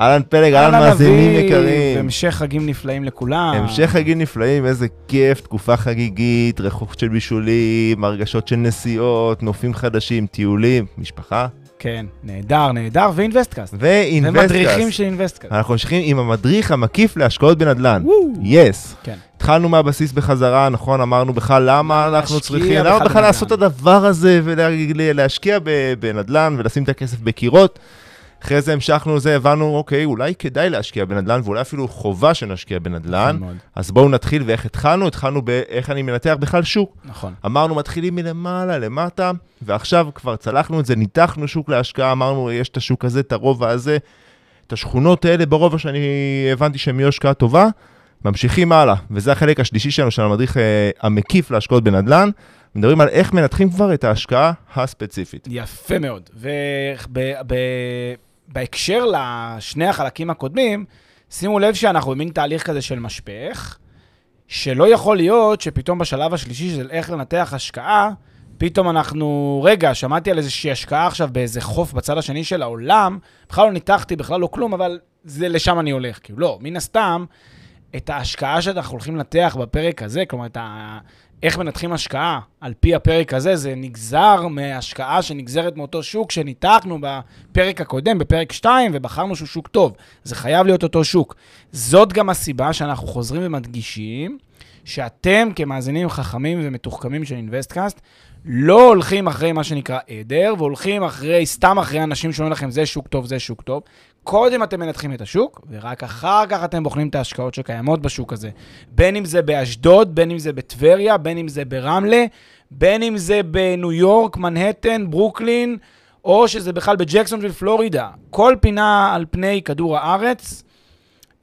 אהלן פלג, אהלן מאזינים יקרים. המשך חגים נפלאים לכולם. המשך חגים נפלאים, איזה כיף, תקופה חגיגית, ריחות של בישולים, הרגשות של נסיעות, נופים חדשים, טיולים, משפחה כן, נהדר, נהדר, ואינוויסטקאסט. ואינווסטקאסט. ומדריכים של אינוויסטקאסט. אנחנו ממשיכים עם המדריך המקיף להשקעות בנדל"ן. yes. כן. התחלנו מהבסיס בחזרה, נכון? אמרנו בכלל למה אנחנו צריכים, למה בכלל בנדל"ן. לעשות את הדבר הזה ולהשקיע בנדל"ן ולשים את הכסף בקירות. אחרי זה המשכנו לזה, הבנו, אוקיי, אולי כדאי להשקיע בנדל"ן, ואולי אפילו חובה שנשקיע בנדל"ן. נכון. אז בואו נתחיל, ואיך התחלנו? התחלנו באיך אני מנתח בכלל שוק. נכון. אמרנו, מתחילים מלמעלה, למטה, ועכשיו כבר צלחנו את זה, ניתחנו שוק להשקעה, אמרנו, יש את השוק הזה, את הרובע הזה, את השכונות האלה ברובע שאני הבנתי שהן יהיו השקעה טובה, ממשיכים הלאה. וזה החלק השלישי שלנו, של המדריך אה, המקיף להשקעות בנדל"ן. מדברים על איך מנתחים כבר את ההשקעה הספציפית. יפה מאוד. ובהקשר לשני החלקים הקודמים, שימו לב שאנחנו במין תהליך כזה של משפך, שלא יכול להיות שפתאום בשלב השלישי של איך לנתח השקעה, פתאום אנחנו, רגע, שמעתי על איזושהי השקעה עכשיו באיזה חוף בצד השני של העולם, בכלל לא ניתחתי, בכלל לא כלום, אבל זה לשם אני הולך. כאילו, לא, מן הסתם, את ההשקעה שאנחנו הולכים לנתח בפרק הזה, כלומר, את ה... איך מנתחים השקעה על פי הפרק הזה, זה נגזר מהשקעה שנגזרת מאותו שוק שניתחנו בפרק הקודם, בפרק 2, ובחרנו שהוא שוק טוב. זה חייב להיות אותו שוק. זאת גם הסיבה שאנחנו חוזרים ומדגישים שאתם כמאזינים חכמים ומתוחכמים של אינוויסטקאסט, לא הולכים אחרי מה שנקרא עדר, והולכים אחרי, סתם אחרי אנשים שאומרים לכם, זה שוק טוב, זה שוק טוב. קודם אתם מנתחים את השוק, ורק אחר כך אתם בוחנים את ההשקעות שקיימות בשוק הזה. בין אם זה באשדוד, בין אם זה בטבריה, בין אם זה ברמלה, בין אם זה בניו יורק, מנהטן, ברוקלין, או שזה בכלל בג'קסונוויל, פלורידה. כל פינה על פני כדור הארץ,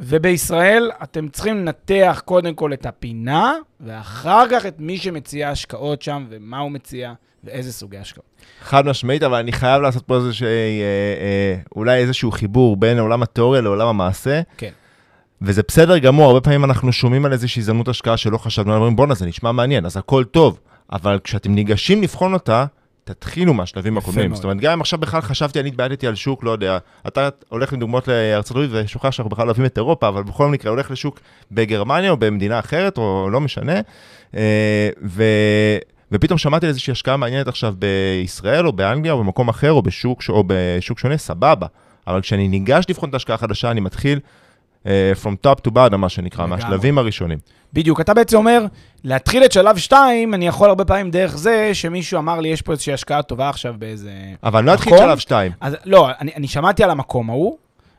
ובישראל אתם צריכים לנתח קודם כל את הפינה, ואחר כך את מי שמציע השקעות שם, ומה הוא מציע, ואיזה סוגי השקעות. חד משמעית, אבל אני חייב לעשות פה איזשהו, אה, אה, אולי איזשהו חיבור בין עולם התיאוריה לעולם המעשה. כן. וזה בסדר גמור, הרבה פעמים אנחנו שומעים על איזושהי הזדמנות השקעה שלא חשבנו, אומרים בואנה זה נשמע מעניין, אז הכל טוב, אבל כשאתם ניגשים לבחון אותה, תתחילו מהשלבים הקודמים. זאת אומרת, גם אם עכשיו בכלל חשבתי, אני התבעטתי על שוק, לא יודע, אתה הולך עם דוגמאות לארצות הברית ושוכח שאנחנו בכלל אוהבים את אירופה, אבל בכל מקרה הולך לשוק בגרמניה או במדינה אחרת, או לא משנה, אה, ו... ופתאום שמעתי על איזושהי השקעה מעניינת עכשיו בישראל, או באנגליה, או במקום אחר, או בשוק, או בשוק שונה, סבבה. אבל כשאני ניגש לבחון את ההשקעה החדשה, אני מתחיל from top to bottom, מה שנקרא. מהשלבים הראשונים. בדיוק, אתה בעצם אומר, להתחיל את שלב 2, אני יכול הרבה פעמים דרך זה שמישהו אמר לי, יש פה איזושהי השקעה טובה עכשיו באיזה... אבל לא אתחיל נכון. שלב 2. אז לא, אני, אני שמעתי על המקום ההוא,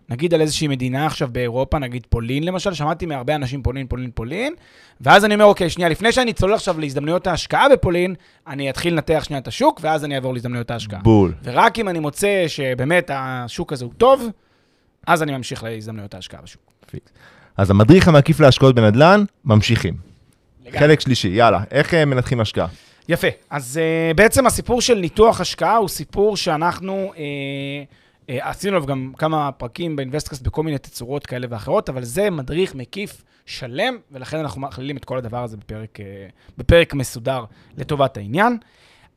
נגיד על איזושהי מדינה עכשיו באירופה, נגיד פולין למשל, שמעתי מהרבה אנשים פולין, פולין, פולין, ואז אני אומר, אוקיי, שנייה, לפני שאני צולל עכשיו להזדמנויות ההשקעה בפולין, אני אתחיל לנתח שנייה את השוק, ואז אני אעבור להזדמנויות ההשקעה. בול. ורק אם אני מוצא שבאמת השוק הזה הוא טוב, אז אני ממשיך להזדמנויות ההשקעה בשוק. אז המדריך המקיף להשקעות בנדל"ן, ממשיכים. לגמרי. חלק שלישי, יאללה, איך אה, מנתחים השקעה? יפה. אז uh, בעצם הסיפור של ניתוח השקעה הוא סיפור שאנחנו uh, uh, עשינו עליו גם כמה פרקים באינבסטקאסט בכל מיני תצורות כאלה ואחרות, אבל זה מדריך מקיף שלם, ולכן אנחנו מכלילים את כל הדבר הזה בפרק, uh, בפרק מסודר לטובת העניין.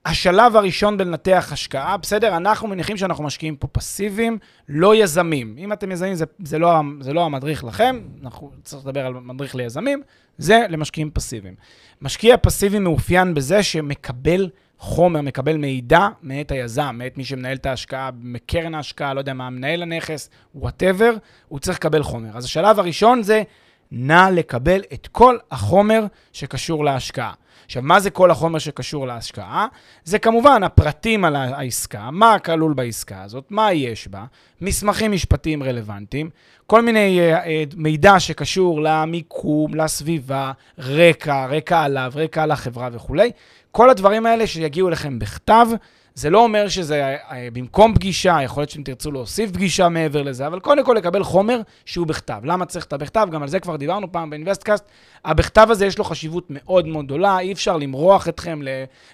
השלב הראשון בלנתח השקעה, בסדר, אנחנו מניחים שאנחנו משקיעים פה פסיביים, לא יזמים. אם אתם יזמים, זה, זה, לא, זה לא המדריך לכם, אנחנו צריך לדבר על מדריך ליזמים, זה למשקיעים פסיביים. משקיע פסיבי מאופיין בזה שמקבל חומר, מקבל מידע מאת היזם, מאת מי שמנהל את ההשקעה, מקרן ההשקעה, לא יודע מה, מנהל הנכס, whatever, הוא צריך לקבל חומר. אז השלב הראשון זה נא לקבל את כל החומר שקשור להשקעה. עכשיו, מה זה כל החומר שקשור להשקעה? זה כמובן הפרטים על העסקה, מה כלול בעסקה הזאת, מה יש בה, מסמכים משפטיים רלוונטיים, כל מיני uh, uh, מידע שקשור למיקום, לסביבה, רקע, רקע עליו, רקע על החברה וכולי. כל הדברים האלה שיגיעו אליכם בכתב, זה לא אומר שזה uh, במקום פגישה, יכול להיות שאתם תרצו להוסיף פגישה מעבר לזה, אבל קודם כל לקבל חומר שהוא בכתב. למה צריך את הבכתב? גם על זה כבר דיברנו פעם באינבסטקאסט. הבכתב הזה יש לו חשיבות מאוד מאוד גדולה, אי אפשר למרוח אתכם,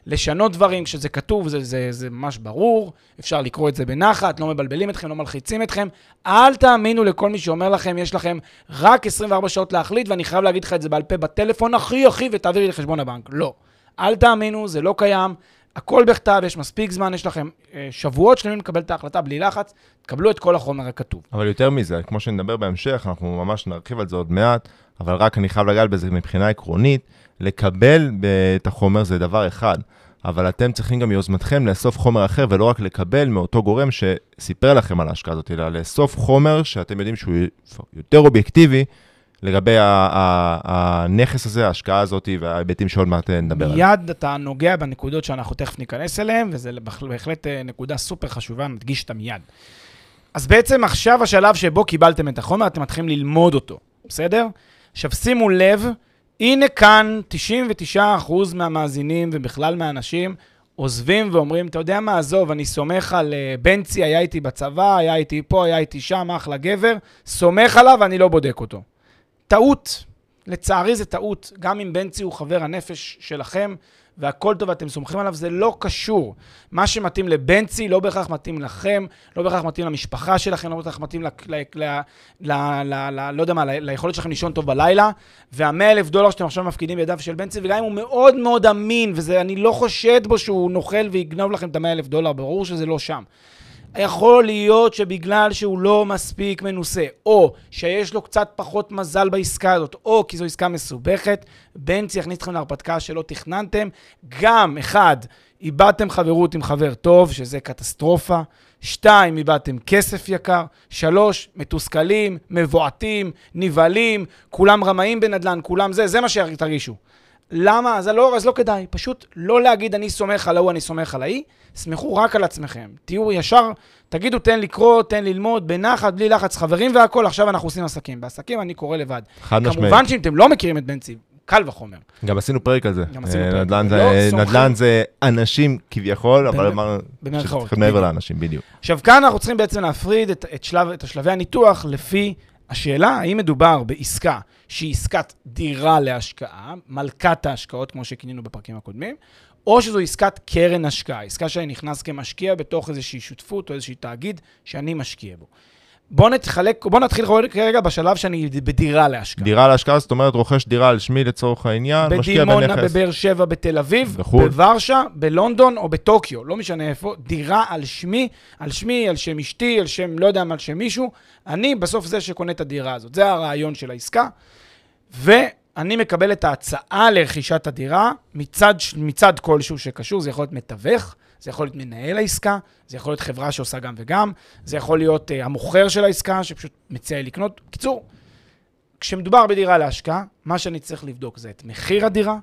לשנות דברים כשזה כתוב, זה, זה, זה ממש ברור, אפשר לקרוא את זה בנחת, לא מבלבלים אתכם, לא מלחיצים אתכם. אל תאמינו לכל מי שאומר לכם, יש לכם רק 24 שעות להחליט, ואני חייב להגיד לך את זה בעל פה בטלפון, הכי הכי, ותעבירי לחשבון הבנק. לא. אל תאמינו, זה לא קיים. הכל בכתב, יש מספיק זמן, יש לכם אה, שבועות שלמים לקבל את ההחלטה בלי לחץ, תקבלו את כל החומר הכתוב. אבל יותר מזה, כמו שנדבר בהמשך, אנחנו ממש נרחיב על זה עוד מעט, אבל רק אני חייב לגעת בזה מבחינה עקרונית, לקבל את החומר זה דבר אחד, אבל אתם צריכים גם מיוזמתכם לאסוף חומר אחר, ולא רק לקבל מאותו גורם שסיפר לכם על ההשקעה הזאת, אלא לאסוף חומר שאתם יודעים שהוא יותר אובייקטיבי, לגבי הנכס הזה, ההשקעה הזאת וההיבטים שעוד מעט נדבר עליהם. מיד אתה נוגע בנקודות שאנחנו תכף ניכנס אליהן, וזו בהחלט אה, נקודה סופר חשובה, נדגיש אותה מיד. אז בעצם עכשיו השלב שבו קיבלתם את החומר, אתם מתחילים ללמוד אותו, בסדר? עכשיו שימו לב, הנה כאן 99% מהמאזינים ובכלל מהאנשים עוזבים ואומרים, אתה יודע מה, עזוב, אני סומך על uh, בנצי, היה איתי בצבא, היה איתי פה, היה איתי שם, אחלה גבר, סומך עליו, אני לא בודק אותו. טעות. לצערי זה טעות. גם אם בנצי הוא חבר הנפש שלכם, והכל טוב ואתם סומכים עליו, זה לא קשור. מה שמתאים לבנצי לא בהכרח מתאים לכם, לא בהכרח מתאים למשפחה שלכם, לא בהכרח מתאים, ל, ל, ל, ל, ל, ל, לא יודע מה, ל, ליכולת שלכם לישון טוב בלילה, והמאה אלף דולר שאתם עכשיו מפקידים בידיו של בנצי, וגם אם הוא מאוד מאוד אמין, ואני לא חושד בו שהוא נוכל ויגנוב לכם את המאה אלף דולר, ברור שזה לא שם. יכול להיות שבגלל שהוא לא מספיק מנוסה, או שיש לו קצת פחות מזל בעסקה הזאת, או כי זו עסקה מסובכת, בנצי יכניס אתכם להרפתקה שלא תכננתם. גם, אחד, איבדתם חברות עם חבר טוב, שזה קטסטרופה. שתיים, איבדתם כסף יקר. שלוש, מתוסכלים, מבועטים, נבהלים, כולם רמאים בנדל"ן, כולם זה, זה מה שתרגישו. למה? אז לא, אז לא כדאי. פשוט לא להגיד אני סומך על ההוא, אני סומך על ההיא. סמכו רק על עצמכם. תהיו ישר, תגידו תן לקרוא, תן ללמוד, בנחת, בלי לחץ, חברים והכול, עכשיו אנחנו עושים עסקים. בעסקים אני קורא לבד. חד משמעית. כמובן שאם אתם לא מכירים את בנצי, קל וחומר. גם עשינו פרק על זה. גם עשינו פרק. נדל"ן זה, לא נדל"ן זה אנשים כביכול, אבל אמרנו שצריך מעבר לאנשים, בדיוק. עכשיו, כאן אנחנו צריכים בעצם להפריד את, את, שלב, את השלבי הניתוח לפי השאלה, האם מדובר בעסקה שהיא עסקת דירה להשקעה, מלכת ההשקעות, כמו שכינינו בפרקים הקודמים, או שזו עסקת קרן השקעה, עסקה שאני נכנס כמשקיע בתוך איזושהי שותפות או איזושהי תאגיד שאני משקיע בו. בוא נתחלק, בוא נתחיל כרגע בשלב שאני בדירה להשקעה. דירה להשקעה, זאת אומרת, רוכש דירה על שמי לצורך העניין, משקיע בנכס. בדימונה, בבאר שבע, בתל אביב, בחו"ל. בוורשה, בלונדון או בטוקיו, לא משנה איפה, דירה על שמי, על שמי, על שם אשתי, על שם, לא יודע, על שם מישהו. אני בסוף זה שקונה את הדירה הזאת. זה הרעיון של העסקה. ואני מקבל את ההצעה לרכישת הדירה מצד, מצד כלשהו שקשור, זה יכול להיות מתווך. זה יכול להיות מנהל העסקה, זה יכול להיות חברה שעושה גם וגם, זה יכול להיות uh, המוכר של העסקה שפשוט מציע לקנות. בקיצור, כשמדובר בדירה להשקעה, מה שאני צריך לבדוק זה את מחיר הדירה,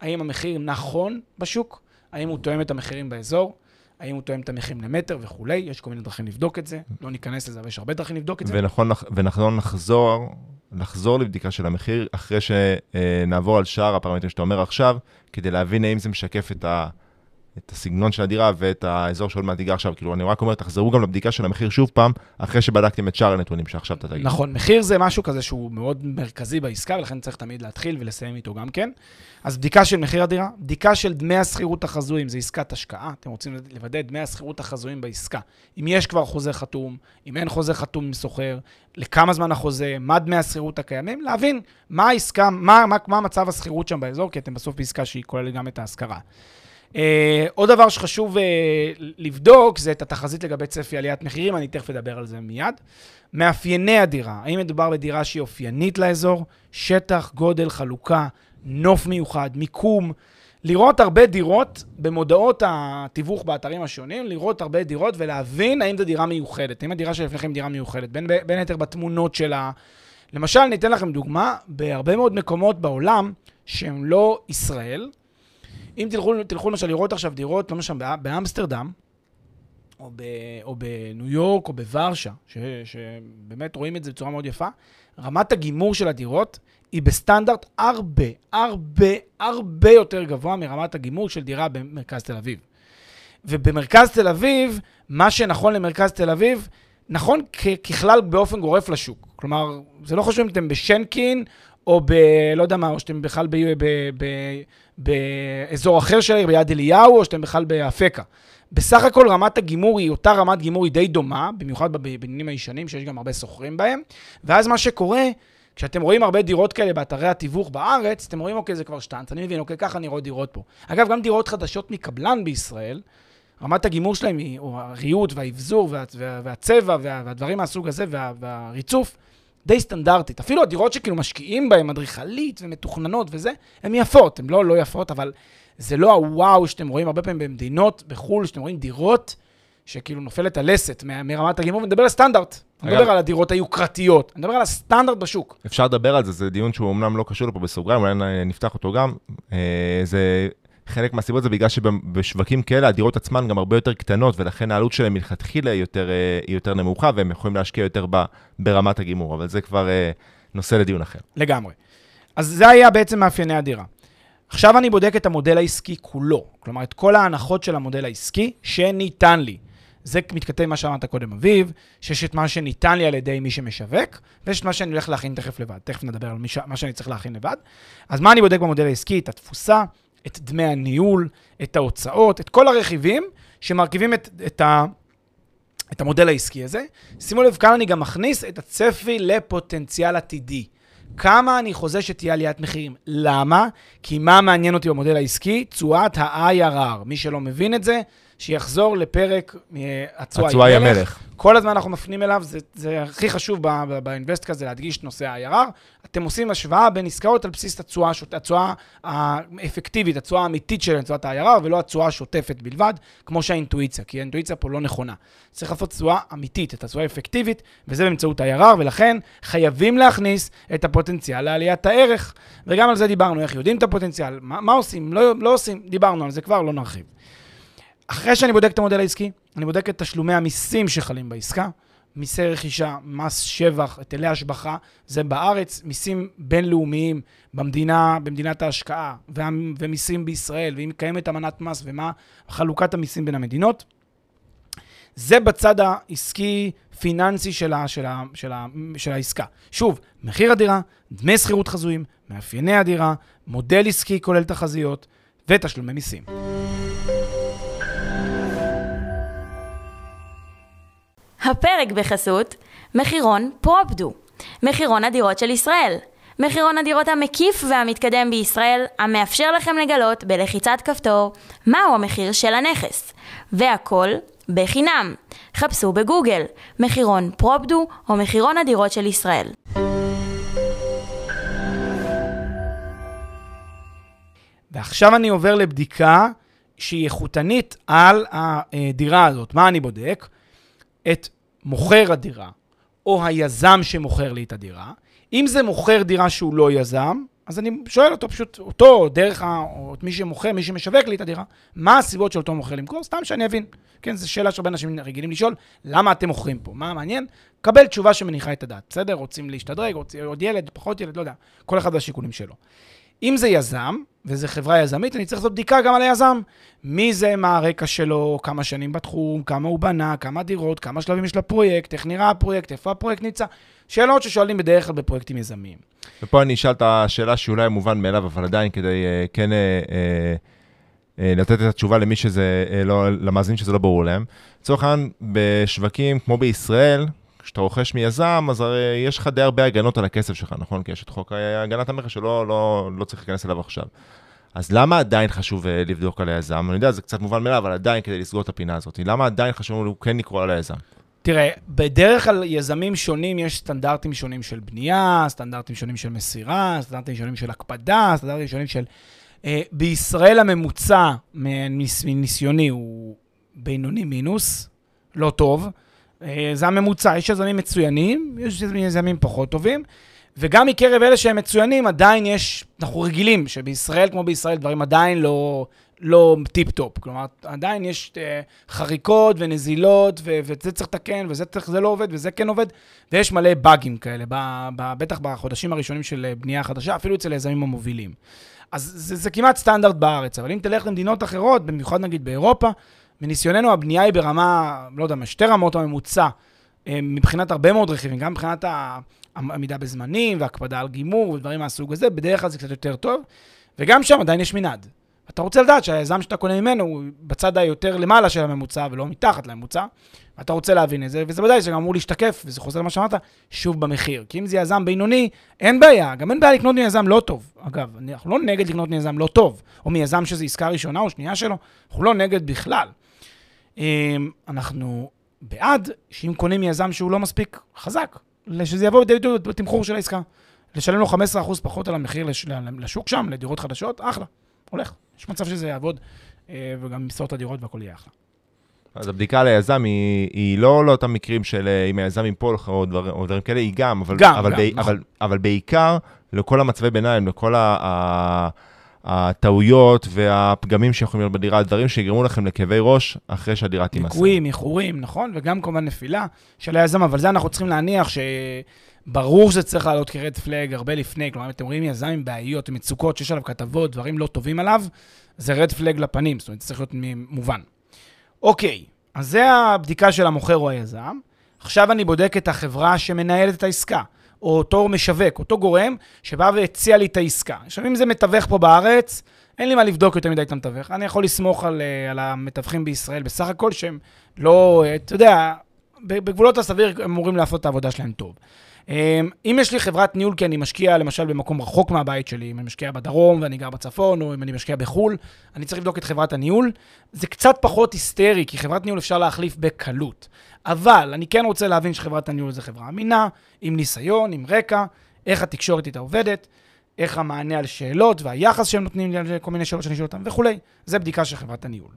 האם המחיר נכון בשוק, האם הוא תואם את המחירים באזור, האם הוא תואם את המחירים למטר וכולי, יש כל מיני דרכים לבדוק את זה, לא ניכנס לזה, אבל יש הרבה דרכים לבדוק את זה. ונכון, ונכון לחזור, לחזור לבדיקה של המחיר, אחרי שנעבור על שאר הפרמטרים שאתה אומר עכשיו, כדי להבין האם זה משקף את ה... את הסגנון של הדירה ואת האזור שעוד מעט תיגע עכשיו. כאילו, אני רק אומר, תחזרו גם לבדיקה של המחיר שוב פעם, אחרי שבדקתם את שאר הנתונים שעכשיו אתה תגיד. נכון, מחיר זה משהו כזה שהוא מאוד מרכזי בעסקה, ולכן צריך תמיד להתחיל ולסיים איתו גם כן. אז בדיקה של מחיר הדירה, בדיקה של דמי השכירות החזויים, זה עסקת השקעה, אתם רוצים לוודא דמי השכירות החזויים בעסקה. אם יש כבר חוזה חתום, אם אין חוזה חתום עם סוחר, לכמה זמן החוזה, מה דמי השכירות הקיימים, להבין מה העסקה, מה, מה, מה מצב השכירות שם באזור, כי אתם בסוף בעסקה שהיא כוללת גם את ההשכרה. Uh, עוד דבר שחשוב uh, לבדוק זה את התחזית לגבי צפי עליית מחירים, אני תכף אדבר על זה מיד. מאפייני הדירה, האם מדובר בדירה שהיא אופיינית לאזור? שטח, גודל, חלוקה, נוף מיוחד, מיקום. לראות הרבה דירות במודעות התיווך באתרים השונים, לראות הרבה דירות ולהבין האם זו דירה מיוחדת, האם הדירה שלפניכם דירה מיוחדת, בין, בין היתר בתמונות שלה, למשל, אני אתן לכם דוגמה, בהרבה מאוד מקומות בעולם שהם לא ישראל, אם תלכו, תלכו למשל לראות עכשיו דירות, לא משנה, באמסטרדם, או, ב, או בניו יורק, או בוורשה, ש, שבאמת רואים את זה בצורה מאוד יפה, רמת הגימור של הדירות היא בסטנדרט הרבה, הרבה, הרבה יותר גבוה מרמת הגימור של דירה במרכז תל אביב. ובמרכז תל אביב, מה שנכון למרכז תל אביב, נכון ככלל באופן גורף לשוק. כלומר, זה לא חשוב אם אתם בשנקין, או ב... לא יודע מה, או שאתם בכלל ב, ב, ב, באזור אחר של העיר, ביד אליהו, או שאתם בכלל באפקה. בסך הכל רמת הגימור היא אותה רמת גימור, היא די דומה, במיוחד בבניינים הישנים, שיש גם הרבה שוכרים בהם. ואז מה שקורה, כשאתם רואים הרבה דירות כאלה באתרי התיווך בארץ, אתם רואים, אוקיי, זה כבר שטאנץ, אני מבין, אוקיי, ככה נראות דירות פה. אגב, גם דירות חדשות מקבלן בישראל, רמת הגימור שלהם היא, או הריהוט והאבזור וה, וה, והצבע וה, והדברים מהסוג הזה וה, והריצוף, די סטנדרטית. אפילו הדירות שכאילו משקיעים בהן, אדריכלית ומתוכננות וזה, הן יפות, הן לא לא יפות, אבל זה לא הוואו שאתם רואים הרבה פעמים במדינות בחו"ל, שאתם רואים דירות שכאילו נופלת הלסת מרמת הגימור, ונדבר על סטנדרט. אני מדבר על הדירות היוקרתיות, אני מדבר על הסטנדרט בשוק. אפשר לדבר על זה, זה דיון שהוא אמנם לא קשור לפה בסוגריים, אולי נפתח אותו גם. אה, זה חלק מהסיבות זה בגלל שבשווקים כאלה הדירות עצמן גם הרבה יותר קטנות, ולכן העלות שלהם מלכתחילה היא יותר, אה, יותר נמוכה, והם יכולים להשקיע יותר ב, ברמת הגימור, אבל זה כבר אה, נושא לדיון אחר. לגמרי. אז זה היה בעצם מאפייני הדירה. עכשיו אני בודק את המודל העסקי כולו, כלומר את כל ההנחות של המודל העסקי שניתן לי. זה מתכתב מה שאמרת קודם, אביב, שיש את מה שניתן לי על ידי מי שמשווק, ויש את מה שאני הולך להכין תכף לבד. תכף נדבר על. מה שאני צריך להכין לבד. אז מה אני בודק במודל העסקי? את התפוסה, את דמי הניהול, את ההוצאות, את כל הרכיבים שמרכיבים את, את, ה, את המודל העסקי הזה. שימו לב, כאן אני גם מכניס את הצפי לפוטנציאל עתידי. כמה אני חוזה שתהיה עליית מחירים. למה? כי מה מעניין אותי במודל העסקי? תשואת ה-IRR. מי שלא מבין את זה, שיחזור לפרק אה, התשואה היא המלך. כל הזמן אנחנו מפנים אליו, זה, זה הכי חשוב באינבסט כזה להדגיש את נושא ה-IRR. אתם עושים השוואה בין עסקאות על בסיס התשואה, התשואה האפקטיבית, התשואה האמיתית של תשואת ה-IRR, ולא התשואה השוטפת בלבד, כמו שהאינטואיציה, כי האינטואיציה פה לא נכונה. צריך לעשות תשואה אמיתית, את התשואה האפקטיבית, וזה באמצעות ה-IRR, ולכן חייבים להכניס את הפוטנציאל לעליית הערך. וגם על זה דיברנו, איך יודעים את הפוטנציאל, מה, מה עושים, לא, לא עושים, דיברנו על זה כבר, לא נרחיב. אחרי שאני בודק את המודל העסקי, אני בודק את תשלומי המיסים שחלים בעסקה, מיסי רכישה, מס שבח, היטלי השבחה, זה בארץ, מיסים בינלאומיים במדינה, במדינת ההשקעה, ומיסים בישראל, ואם קיימת אמנת מס ומה חלוקת המיסים בין המדינות. זה בצד העסקי, פיננסי של, ה, של, ה, של, של העסקה. שוב, מחיר הדירה, דמי שכירות חזויים, מאפייני הדירה, מודל עסקי כולל תחזיות ותשלומי מיסים. הפרק בחסות מחירון פרופדו, מחירון הדירות של ישראל. מחירון הדירות המקיף והמתקדם בישראל, המאפשר לכם לגלות בלחיצת כפתור מהו המחיר של הנכס. והכל בחינם. חפשו בגוגל מחירון פרופדו או מחירון הדירות של ישראל. ועכשיו אני עובר לבדיקה שהיא איכותנית על הדירה הזאת. מה אני בודק? את מוכר הדירה, או היזם שמוכר לי את הדירה. אם זה מוכר דירה שהוא לא יזם, אז אני שואל אותו פשוט, אותו, דרך ה... או את מי שמוכר, מי שמשווק לי את הדירה, מה הסיבות של אותו מוכר למכור? סתם שאני אבין. כן, זו שאלה שהרבה אנשים רגילים לשאול, למה אתם מוכרים פה? מה מעניין? קבל תשובה שמניחה את הדעת, בסדר? רוצים להשתדרג, רוצים עוד ילד, פחות ילד, לא יודע. כל אחד והשיקולים שלו. אם זה יזם, וזו חברה יזמית, אני צריך לעשות בדיקה גם על היזם. מי זה, מה הרקע שלו, כמה שנים בתחום, כמה הוא בנה, כמה דירות, כמה שלבים יש לפרויקט, איך נראה הפרויקט, איפה הפרויקט נמצא. שאלות ששואלים בדרך כלל בפרויקטים יזמיים. ופה אני אשאל את השאלה שאולי מובן מאליו, אבל עדיין כדי uh, כן uh, uh, לתת את התשובה למי שזה, uh, לא, למאזינים שזה לא ברור להם. לצורך העניין, בשווקים כמו בישראל, כשאתה רוכש מיזם, אז הרי יש לך די הרבה הגנות על הכסף שלך, נכון? כי יש את חוק הגנת המכר שלא לא, לא צריך להיכנס אליו עכשיו. אז למה עדיין חשוב uh, לבדוק על היזם? אני יודע, זה קצת מובן מאליו, אבל עדיין כדי לסגור את הפינה הזאת. למה עדיין חשוב לנו כן לקרוא על היזם? תראה, בדרך כלל יזמים שונים, יש סטנדרטים שונים של בנייה, סטנדרטים שונים של מסירה, סטנדרטים שונים של הקפדה, סטנדרטים שונים של... Uh, בישראל הממוצע מניסיוני הוא בינוני מינוס, לא טוב. אה, זה הממוצע, יש יזמים מצוינים, יש יזמים פחות טובים, וגם מקרב אלה שהם מצוינים, עדיין יש, אנחנו רגילים שבישראל, כמו בישראל, דברים עדיין לא, לא טיפ-טופ. כלומר, עדיין יש אה, חריקות ונזילות, ו- וזה צריך לתקן, וזה צריך, זה לא עובד, וזה כן עובד, ויש מלא באגים כאלה, ב- ב- בטח בחודשים הראשונים של אה, בנייה חדשה, אפילו אצל היזמים המובילים. אז זה, זה כמעט סטנדרט בארץ, אבל אם תלך למדינות אחרות, במיוחד נגיד באירופה, מניסיוננו הבנייה היא ברמה, לא יודע, שתי רמות הממוצע, אה, מבחינת הרבה מאוד רכיבים, גם מבחינת העמידה בזמנים והקפדה על גימור ודברים מהסוג הזה, בדרך כלל זה קצת יותר טוב, וגם שם עדיין יש מנעד. אתה רוצה לדעת שהיזם שאתה קונה ממנו הוא בצד היותר למעלה של הממוצע ולא מתחת לממוצע, ואתה רוצה להבין את זה, וזה ודאי שגם אמור להשתקף, וזה חוזר למה שאמרת, שוב במחיר. כי אם זה יזם בינוני, אין בעיה, גם אין בעיה לקנות מיזם לא טוב. אגב, אנחנו לא נגד לקנות מיזם לא טוב, או מיזם שזו עסקה ראשונה או שנייה שלו, אנחנו לא נגד בכלל. אמ, אנחנו בעד שאם קונים מיזם שהוא לא מספיק חזק, שזה יבוא לידי ביטוי בתמחור של העסקה. לשלם לו 15% פחות על המחיר לשוק שם, לדירות חדשות, אחלה, הולך. יש מצב שזה יעבוד, אה, וגם ימסור את הדירות והכל יהיה אחלה. אז הבדיקה ליזם היא, היא לא לאותם מקרים של אה, אם היזם ייפול לך או, דבר, או דברים כאלה, היא גם, אבל, גם, אבל, גם, ב, נכון. אבל, אבל בעיקר לכל המצבי ביניים, לכל ה, ה, הטעויות והפגמים שיכולים להיות בדירה, דברים שיגרמו לכם לכאבי ראש אחרי שהדירה תימסר. ליקויים, איחורים, נכון? וגם כמובן נפילה של היזם, אבל זה אנחנו צריכים להניח שברור שזה צריך לעלות כרד פלאג הרבה לפני. כלומר, אם אתם רואים יזם עם בעיות, עם מצוקות, שיש עליו כתבות, דברים לא טובים עליו, זה רד פלאג לפנים, זאת אומרת, זה צריך להיות מובן. אוקיי, אז זה הבדיקה של המוכר או היזם. עכשיו אני בודק את החברה שמנהלת את העסקה, או אותו משווק, אותו גורם שבא והציע לי את העסקה. עכשיו, אם זה מתווך פה בארץ, אין לי מה לבדוק יותר מדי את המתווך. אני יכול לסמוך על, אה, על המתווכים בישראל בסך הכל, שהם לא, אה, אתה יודע, בגבולות הסביר הם אמורים לעשות את העבודה שלהם טוב. אמ, אם יש לי חברת ניהול כי אני משקיע למשל במקום רחוק מהבית שלי, אם אני משקיע בדרום ואני גר בצפון, או אם אני משקיע בחו"ל, אני צריך לבדוק את חברת הניהול. זה קצת פחות היסטרי, כי חברת ניהול אפשר להחליף בקלות. אבל אני כן רוצה להבין שחברת הניהול זה חברה אמינה, עם ניסיון, עם רקע, איך התקשורת איתה עובדת, איך המענה על שאלות והיחס שהם נותנים לכל מיני שאלות שאני שואל אותם וכולי. זה בדיקה של חברת הניהול.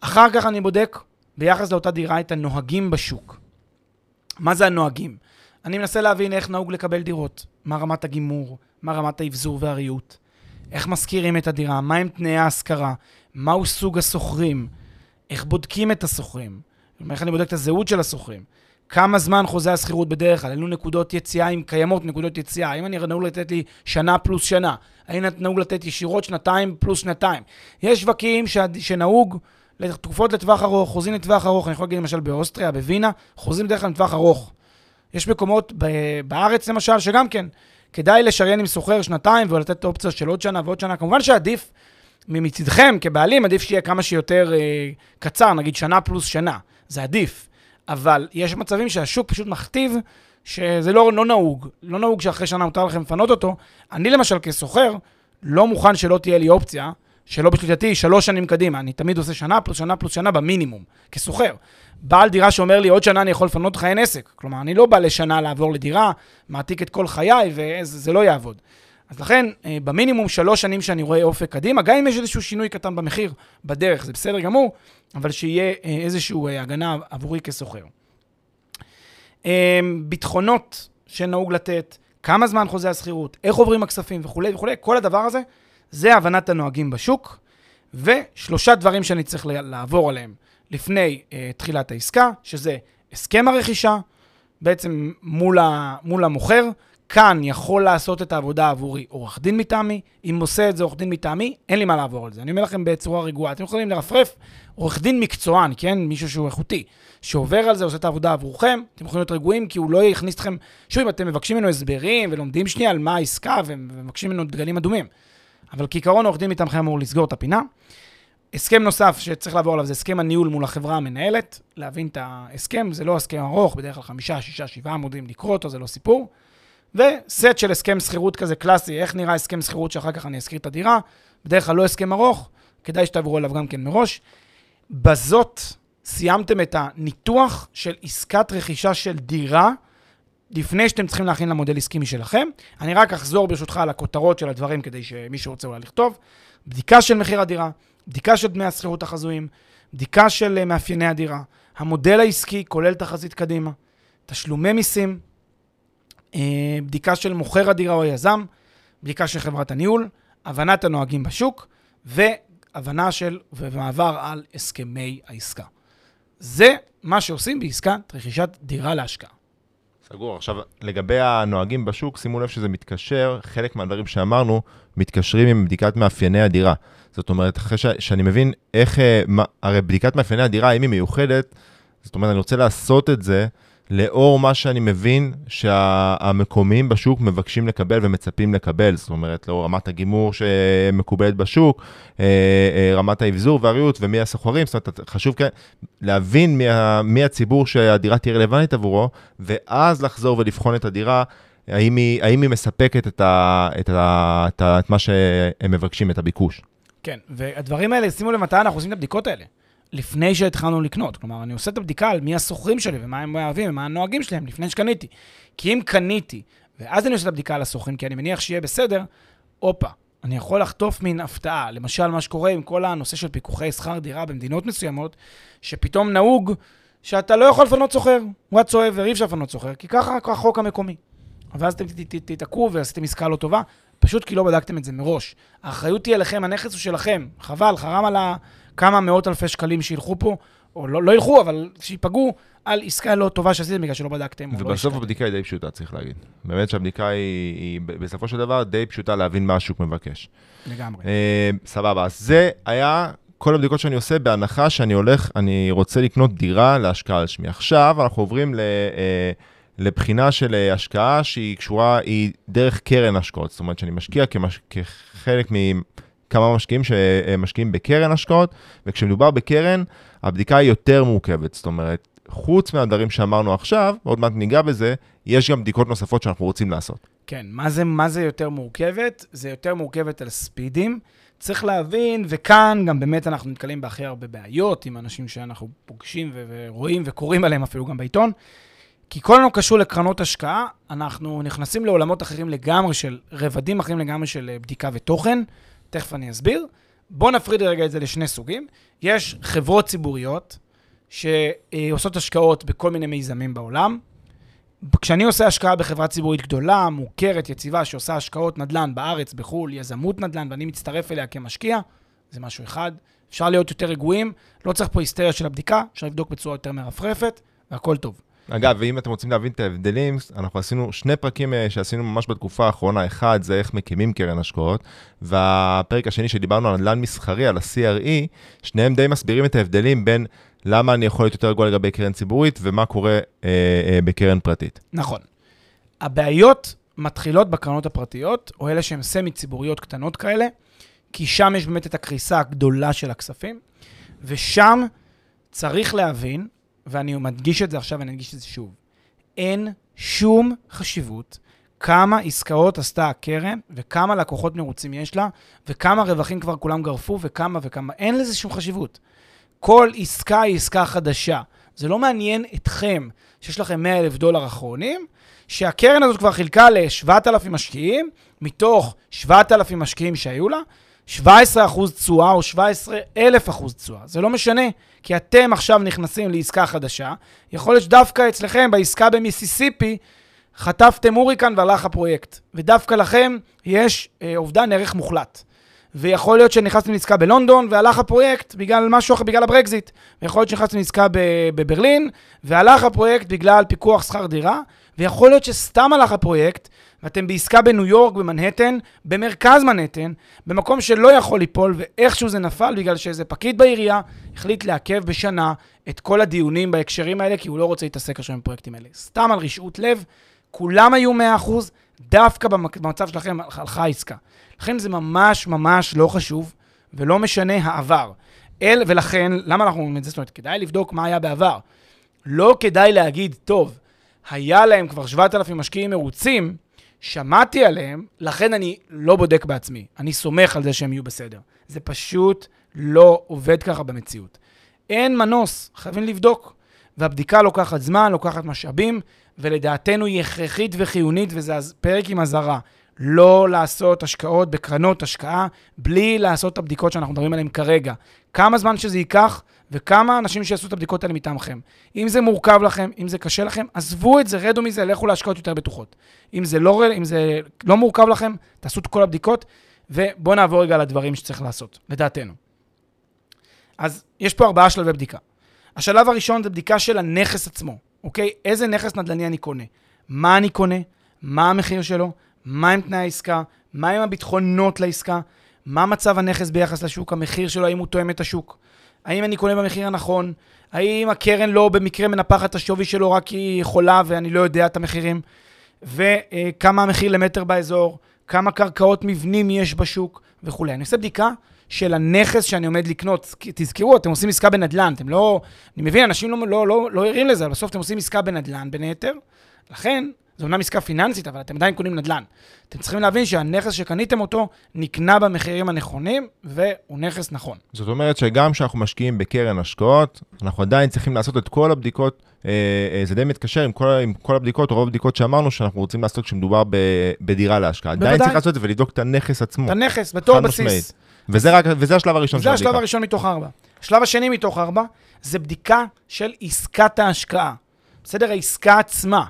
אחר כך אני בודק ביחס לאותה דירה את הנוהגים בשוק. מה זה הנוהגים? אני מנסה להבין איך נהוג לקבל דירות, מה רמת הגימור, מה רמת האבזור והריהוט, איך משכירים את הדירה, מהם תנאי ההשכרה, מהו סוג השוכרים, איך בודקים את השוכרים, איך אני בודק את הזהות של השוכרים, כמה זמן חוזה השכירות בדרך כלל, אילו נקודות יציאה, אם קיימות נקודות יציאה, האם אני נהוג לתת לי שנה פלוס שנה, האם נהוג לתת ישירות שנתיים פלוס שנתיים. יש שווקים שנהוג לתקופות לטווח ארוך, חוזים לטווח ארוך, אני יכול להגיד למשל באוסטריה, בווינה, חוזים בדרך כלל לטווח ארוך. יש מקומות בארץ למשל, שגם כן, כדאי לשריין עם סוחר שנתיים ולתת אופציה של עוד שנה ועוד שנה. כמובן שעדיף, מצדכם כבעלים, עדיף שיהיה כמה שיותר אה, קצר, נגיד שנה פלוס שנה. זה עדיף. אבל יש מצבים שהשוק פשוט מכתיב שזה לא, לא נהוג. לא נהוג שאחרי שנה מותר לכם לפנות אותו. אני למשל כסוחר, לא מוכן שלא תהיה לי אופציה, שלא בשליטתי, שלוש שנים קדימה. אני תמיד עושה שנה פלוס שנה פלוס שנה במינימום, כסוחר. בעל דירה שאומר לי, עוד שנה אני יכול לפנות אותך, אין עסק. כלומר, אני לא בא לשנה לעבור לדירה, מעתיק את כל חיי, וזה לא יעבוד. אז לכן, אה, במינימום שלוש שנים שאני רואה אופק קדימה, גם אם יש איזשהו שינוי קטן במחיר בדרך, זה בסדר גמור, אבל שיהיה אה, איזושהי אה, הגנה עבורי כסוחר. ביטחונות שנהוג לתת, כמה זמן חוזה השכירות, איך עוברים הכספים וכולי וכולי, כל הדבר הזה, זה הבנת הנוהגים בשוק, ושלושה דברים שאני צריך לעבור עליהם. לפני uh, תחילת העסקה, שזה הסכם הרכישה, בעצם מול, ה, מול המוכר. כאן יכול לעשות את העבודה עבורי עורך דין מטעמי, אם עושה את זה עורך דין מטעמי, אין לי מה לעבור על זה. אני אומר לכם בצורה רגועה, אתם יכולים לרפרף עורך דין מקצוען, כן? מישהו שהוא איכותי, שעובר על זה, עושה את העבודה עבורכם, אתם יכולים להיות רגועים, כי הוא לא יכניס אתכם... שוב, אם אתם מבקשים ממנו הסברים ולומדים שנייה על מה העסקה ומבקשים ממנו דגלים אדומים. אבל כעיקרון עורך דין מטעמכם אמור לסגור את הפינה. הסכם נוסף שצריך לעבור עליו זה הסכם הניהול מול החברה המנהלת, להבין את ההסכם, זה לא הסכם ארוך, בדרך כלל חמישה, שישה, שבעה עמודים, לקרוא אותו, זה לא סיפור. וסט של הסכם שכירות כזה קלאסי, איך נראה הסכם שכירות שאחר כך אני אשכיר את הדירה, בדרך כלל לא הסכם ארוך, כדאי שתעברו עליו גם כן מראש. בזאת סיימתם את הניתוח של עסקת רכישה של דירה, לפני שאתם צריכים להכין למודל עסקי משלכם. אני רק אחזור ברשותך על הכותרות של הדברים, כדי שמי שרוצה אולי לכתוב. בדיקה של מחיר הדירה, בדיקה של דמי השכירות החזויים, בדיקה של אה, מאפייני הדירה, המודל העסקי כולל תחזית קדימה, תשלומי מיסים, בדיקה של מוכר הדירה או היזם, בדיקה של חברת הניהול, הבנת הנוהגים בשוק, והבנה של, ומעבר על הסכמי העסקה. זה מה שעושים בעסקת רכישת דירה להשקעה. סגור. עכשיו, לגבי הנוהגים בשוק, שימו לב שזה מתקשר, חלק מהדברים שאמרנו, מתקשרים עם בדיקת מאפייני הדירה. זאת אומרת, אחרי ש, שאני מבין איך, אה, מה, הרי בדיקת מאפייני הדירה, אם היא מיוחדת, זאת אומרת, אני רוצה לעשות את זה לאור מה שאני מבין שהמקומיים בשוק מבקשים לקבל ומצפים לקבל, זאת אומרת, לאור רמת הגימור שמקובלת בשוק, אה, אה, רמת האבזור והריהוט ומי הסוחרים, זאת אומרת, חשוב כן להבין מי, מי הציבור שהדירה תהיה רלוונטית עבורו, ואז לחזור ולבחון את הדירה. האם היא, האם היא מספקת את, ה, את, ה, את, ה, את מה שהם מבקשים, את הביקוש. כן, והדברים האלה, שימו מתי אנחנו עושים את הבדיקות האלה. לפני שהתחלנו לקנות. כלומר, אני עושה את הבדיקה על מי השוכרים שלי ומה הם אוהבים ומה הנוהגים שלהם לפני שקניתי. כי אם קניתי, ואז אני עושה את הבדיקה על השוכרים, כי אני מניח שיהיה בסדר, הופה, אני יכול לחטוף מין הפתעה. למשל, מה שקורה עם כל הנושא של פיקוחי שכר דירה במדינות מסוימות, שפתאום נהוג שאתה לא יכול לפנות שוכר, whatsoever, אי אפשר לפנות שוכר, כי ככה החוק המקומי. ואז אתם תיתקעו ועשיתם עסקה לא טובה, פשוט כי לא בדקתם את זה מראש. האחריות היא עליכם, הנכס הוא שלכם. חבל, חרם על כמה מאות אלפי שקלים שילכו פה, או לא, לא ילכו, אבל שיפגעו על עסקה לא טובה שעשיתם בגלל שלא בדקתם. לא ובסוף לא הבדיקה היא די פשוטה, צריך להגיד. באמת שהבדיקה היא, היא בסופו של דבר די פשוטה להבין מה השוק מבקש. לגמרי. אה, סבבה, אז זה היה כל הבדיקות שאני עושה בהנחה שאני הולך, אני רוצה לקנות דירה להשקעה על שמי. עכשיו אנחנו עוברים ל... אה, לבחינה של אה, השקעה שהיא קשורה, היא דרך קרן השקעות. זאת אומרת שאני משקיע כמש... כחלק מכמה משקיעים שמשקיעים בקרן השקעות, וכשמדובר בקרן, הבדיקה היא יותר מורכבת. זאת אומרת, חוץ מהדברים שאמרנו עכשיו, עוד מעט ניגע בזה, יש גם בדיקות נוספות שאנחנו רוצים לעשות. כן, מה זה, מה זה יותר מורכבת? זה יותר מורכבת על ספידים. צריך להבין, וכאן גם באמת אנחנו נתקלים בהכי הרבה בעיות עם אנשים שאנחנו פוגשים ורואים וקוראים עליהם אפילו גם בעיתון. כי כל הזמן קשור לקרנות השקעה, אנחנו נכנסים לעולמות אחרים לגמרי של, רבדים אחרים לגמרי של אה, בדיקה ותוכן, תכף אני אסביר. בואו נפריד רגע את זה לשני סוגים. יש חברות ציבוריות שעושות השקעות בכל מיני מיזמים בעולם. כשאני עושה השקעה בחברה ציבורית גדולה, מוכרת, יציבה, שעושה השקעות נדל"ן בארץ, בחו"ל, יזמות נדל"ן, ואני מצטרף אליה כמשקיע, זה משהו אחד. אפשר להיות יותר רגועים, לא צריך פה היסטריה של הבדיקה, אפשר לבדוק בצורה יותר מרפרפת, והכל טוב. אגב, ואם אתם רוצים להבין את ההבדלים, אנחנו עשינו שני פרקים אה, שעשינו ממש בתקופה האחרונה. אחד זה איך מקימים קרן השקעות, והפרק השני שדיברנו על נדל"ן מסחרי, על ה-CRE, שניהם די מסבירים את ההבדלים בין למה אני יכול להיות יותר רגוע לגבי קרן ציבורית ומה קורה אה, אה, בקרן פרטית. נכון. הבעיות מתחילות בקרנות הפרטיות, או אלה שהן סמי-ציבוריות קטנות כאלה, כי שם יש באמת את הקריסה הגדולה של הכספים, ושם צריך להבין ואני מדגיש את זה עכשיו ואני אדגיש את זה שוב, אין שום חשיבות כמה עסקאות עשתה הקרן וכמה לקוחות מרוצים יש לה וכמה רווחים כבר כולם גרפו וכמה וכמה, אין לזה שום חשיבות. כל עסקה היא עסקה חדשה. זה לא מעניין אתכם שיש לכם 100 אלף דולר אחרונים, שהקרן הזאת כבר חילקה ל-7,000 משקיעים, מתוך 7,000 משקיעים שהיו לה, 17% תשואה או 17,000% תשואה. זה לא משנה, כי אתם עכשיו נכנסים לעסקה חדשה. יכול להיות שדווקא אצלכם, בעסקה במיסיסיפי, חטפתם הוריקן והלך הפרויקט. ודווקא לכם יש אה, אובדן ערך מוחלט. ויכול להיות שנכנסתם לעסקה בלונדון והלך הפרויקט בגלל משהו אחר, בגלל הברקזיט. ויכול להיות שנכנסתם לעסקה בברלין והלך הפרויקט בגלל פיקוח שכר דירה. ויכול להיות שסתם הלך הפרויקט ואתם בעסקה בניו יורק, במנהטן, במרכז מנהטן, במקום שלא יכול ליפול, ואיכשהו זה נפל בגלל שאיזה פקיד בעירייה החליט לעכב בשנה את כל הדיונים בהקשרים האלה, כי הוא לא רוצה להתעסק עכשיו עם הפרויקטים האלה. סתם על רשעות לב, כולם היו 100%, דווקא במצב שלכם הלכה העסקה. לכן זה ממש ממש לא חשוב, ולא משנה העבר. אל, ולכן, למה אנחנו אומרים את זה? זאת אומרת, כדאי לבדוק מה היה בעבר. לא כדאי להגיד, טוב, היה להם כבר 7,000 משקיעים מרוצים, שמעתי עליהם, לכן אני לא בודק בעצמי. אני סומך על זה שהם יהיו בסדר. זה פשוט לא עובד ככה במציאות. אין מנוס, חייבים לבדוק. והבדיקה לוקחת זמן, לוקחת משאבים, ולדעתנו היא הכרחית וחיונית, וזה פרק עם אזהרה. לא לעשות השקעות בקרנות השקעה בלי לעשות את הבדיקות שאנחנו מדברים עליהן כרגע. כמה זמן שזה ייקח, וכמה אנשים שיעשו את הבדיקות האלה מטעמכם. אם זה מורכב לכם, אם זה קשה לכם, עזבו את זה, רדו מזה, לכו להשקעות יותר בטוחות. אם זה לא, אם זה לא מורכב לכם, תעשו את כל הבדיקות, ובואו נעבור רגע לדברים שצריך לעשות, לדעתנו. אז יש פה ארבעה שלבי בדיקה. השלב הראשון זה בדיקה של הנכס עצמו, אוקיי? איזה נכס נדל"ני אני קונה? מה אני קונה? מה המחיר שלו? מהם תנאי העסקה? מהם הביטחונות לעסקה? מה מצב הנכס ביחס לשוק? המחיר שלו, האם הוא תואם את השוק? האם אני קונה במחיר הנכון? האם הקרן לא במקרה מנפחת את השווי שלו רק כי היא יכולה ואני לא יודע את המחירים? וכמה המחיר למטר באזור? כמה קרקעות מבנים יש בשוק וכולי. אני עושה בדיקה של הנכס שאני עומד לקנות. תזכרו, אתם עושים עסקה בנדל"ן, אתם לא... אני מבין, אנשים לא, לא, לא, לא ערים לזה, אבל בסוף אתם עושים עסקה בנדל"ן בין היתר. לכן, זו אומנם עסקה פיננסית, אבל אתם עדיין קונים נדל"ן. אתם צריכים להבין שהנכס שקניתם אותו נקנה במחירים הנכונים, והוא נכס נכון. זאת אומרת שגם כשאנחנו משקיעים בקרן השקעות, אנחנו עדיין צריכים לעשות את כל הבדיקות, אה, אה, זה די מתקשר עם כל, עם כל הבדיקות, רוב הבדיקות שאמרנו שאנחנו רוצים לעשות כשמדובר ב, בדירה להשקעה. בוודאי. עדיין צריך לעשות את זה ולבדוק את הנכס עצמו. את הנכס, בתור בסיס. משמעית. וזה, רק, וזה השלב הראשון של הבדיקה. זה השלב הראשון מתוך ארבע. השלב השני מתוך ארבע, זה בדיקה של עסקת ההשקעה. בסדר? העסקה עצמה.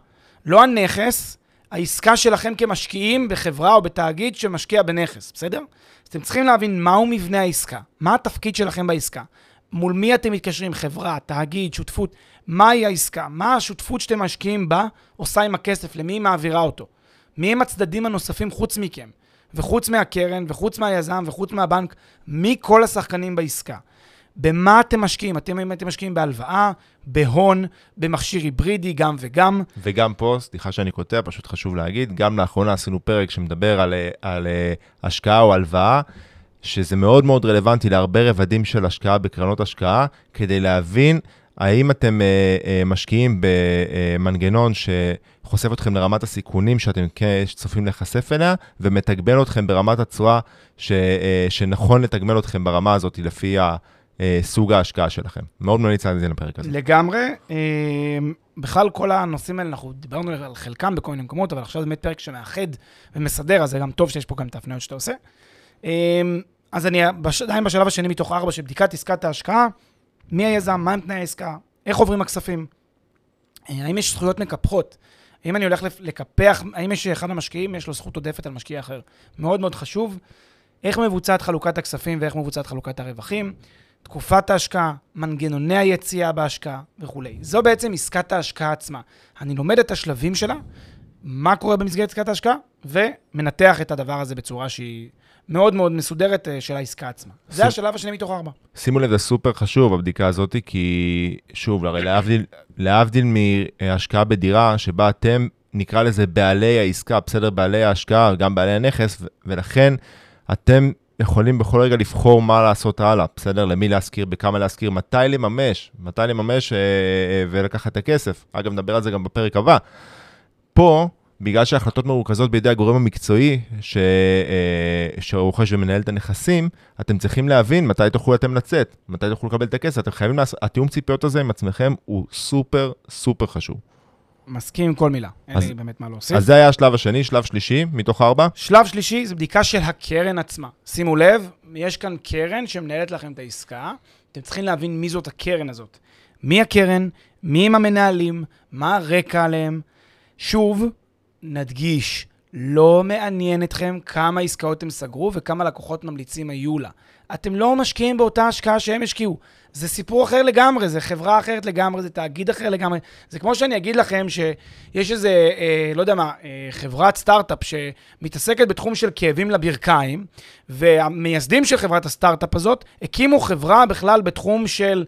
לא הנכס, העסקה שלכם כמשקיעים בחברה או בתאגיד שמשקיע בנכס, בסדר? אז אתם צריכים להבין מהו מבנה העסקה, מה התפקיד שלכם בעסקה, מול מי אתם מתקשרים, חברה, תאגיד, שותפות, מהי העסקה, מה השותפות שאתם משקיעים בה עושה עם הכסף, למי היא מעבירה אותו, מי הם הצדדים הנוספים חוץ מכם, וחוץ מהקרן, וחוץ מהיזם, וחוץ מהבנק, מי כל השחקנים בעסקה. במה אתם משקיעים? אתם, אם אתם משקיעים בהלוואה, בהון, במכשיר היברידי, גם וגם. וגם פה, סליחה שאני קוטע, פשוט חשוב להגיד, גם לאחרונה עשינו פרק שמדבר על, על, אה, השקעה או הלוואה, שזה מאוד מאוד רלוונטי להרבה רבדים של השקעה בקרנות השקעה, כדי להבין האם אתם uh, uh, משקיעים במנגנון שחושף אתכם לרמת הסיכונים שאתם צופים להיחשף אליה, ומתגמל אתכם ברמת התשואה uh, שנכון לתגמל אתכם ברמה הזאת לפי ה... אה, סוג ההשקעה שלכם. מאוד ממליץ זה לפרק הזה. לגמרי. אה, בכלל, כל הנושאים האלה, אנחנו דיברנו על חלקם בכל מיני מקומות, אבל עכשיו זה באמת פרק שמאחד ומסדר, אז זה גם טוב שיש פה גם את ההפניות שאתה עושה. אה, אז אני עדיין בשלב השני מתוך ארבע של בדיקת עסקת ההשקעה, מי היזם, מהם תנאי העסקה, איך עוברים הכספים, האם יש זכויות מקפחות, האם אני הולך לקפח, האם יש אחד המשקיעים, יש לו זכות עודפת על משקיע אחר. מאוד מאוד חשוב. איך מבוצעת חלוקת הכספים ואיך מבוצעת חלוקת הרווחים. תקופת ההשקעה, מנגנוני היציאה בהשקעה וכולי. זו בעצם עסקת ההשקעה עצמה. אני לומד את השלבים שלה, מה קורה במסגרת עסקת ההשקעה, ומנתח את הדבר הזה בצורה שהיא מאוד מאוד מסודרת אה, של העסקה עצמה. ש... זה השלב השני מתוך ארבע. שימו לב, זה סופר חשוב, הבדיקה הזאת, כי שוב, הרי להבדיל, להבדיל מהשקעה בדירה, שבה אתם, נקרא לזה בעלי העסקה, בסדר, בעלי ההשקעה, גם בעלי הנכס, ולכן אתם יכולים בכל רגע לבחור מה לעשות הלאה, בסדר? למי להשכיר, בכמה להשכיר, מתי לממש, מתי לממש אה, אה, ולקחת את הכסף. אגב, נדבר על זה גם בפרק הבא. פה, בגלל שההחלטות מרוכזות בידי הגורם המקצועי ש... אה, שרוכש ומנהל את הנכסים, אתם צריכים להבין מתי תוכלו אתם לצאת, מתי תוכלו לקבל את הכסף. אתם חייבים לעשות, התיאום ציפיות הזה עם עצמכם הוא סופר סופר חשוב. מסכים עם כל מילה, אין לי באמת מה להוסיף. אז זה היה השלב השני, שלב שלישי, מתוך ארבע? שלב שלישי זה בדיקה של הקרן עצמה. שימו לב, יש כאן קרן שמנהלת לכם את העסקה, אתם צריכים להבין מי זאת הקרן הזאת. מי הקרן, מי הם המנהלים, מה הרקע עליהם. שוב, נדגיש, לא מעניין אתכם כמה עסקאות הם סגרו וכמה לקוחות ממליצים היו לה. אתם לא משקיעים באותה השקעה שהם השקיעו. זה סיפור אחר לגמרי, זה חברה אחרת לגמרי, זה תאגיד אחר לגמרי. זה כמו שאני אגיד לכם שיש איזה, אה, לא יודע מה, אה, חברת סטארט-אפ שמתעסקת בתחום של כאבים לברכיים, והמייסדים של חברת הסטארט-אפ הזאת הקימו חברה בכלל בתחום של...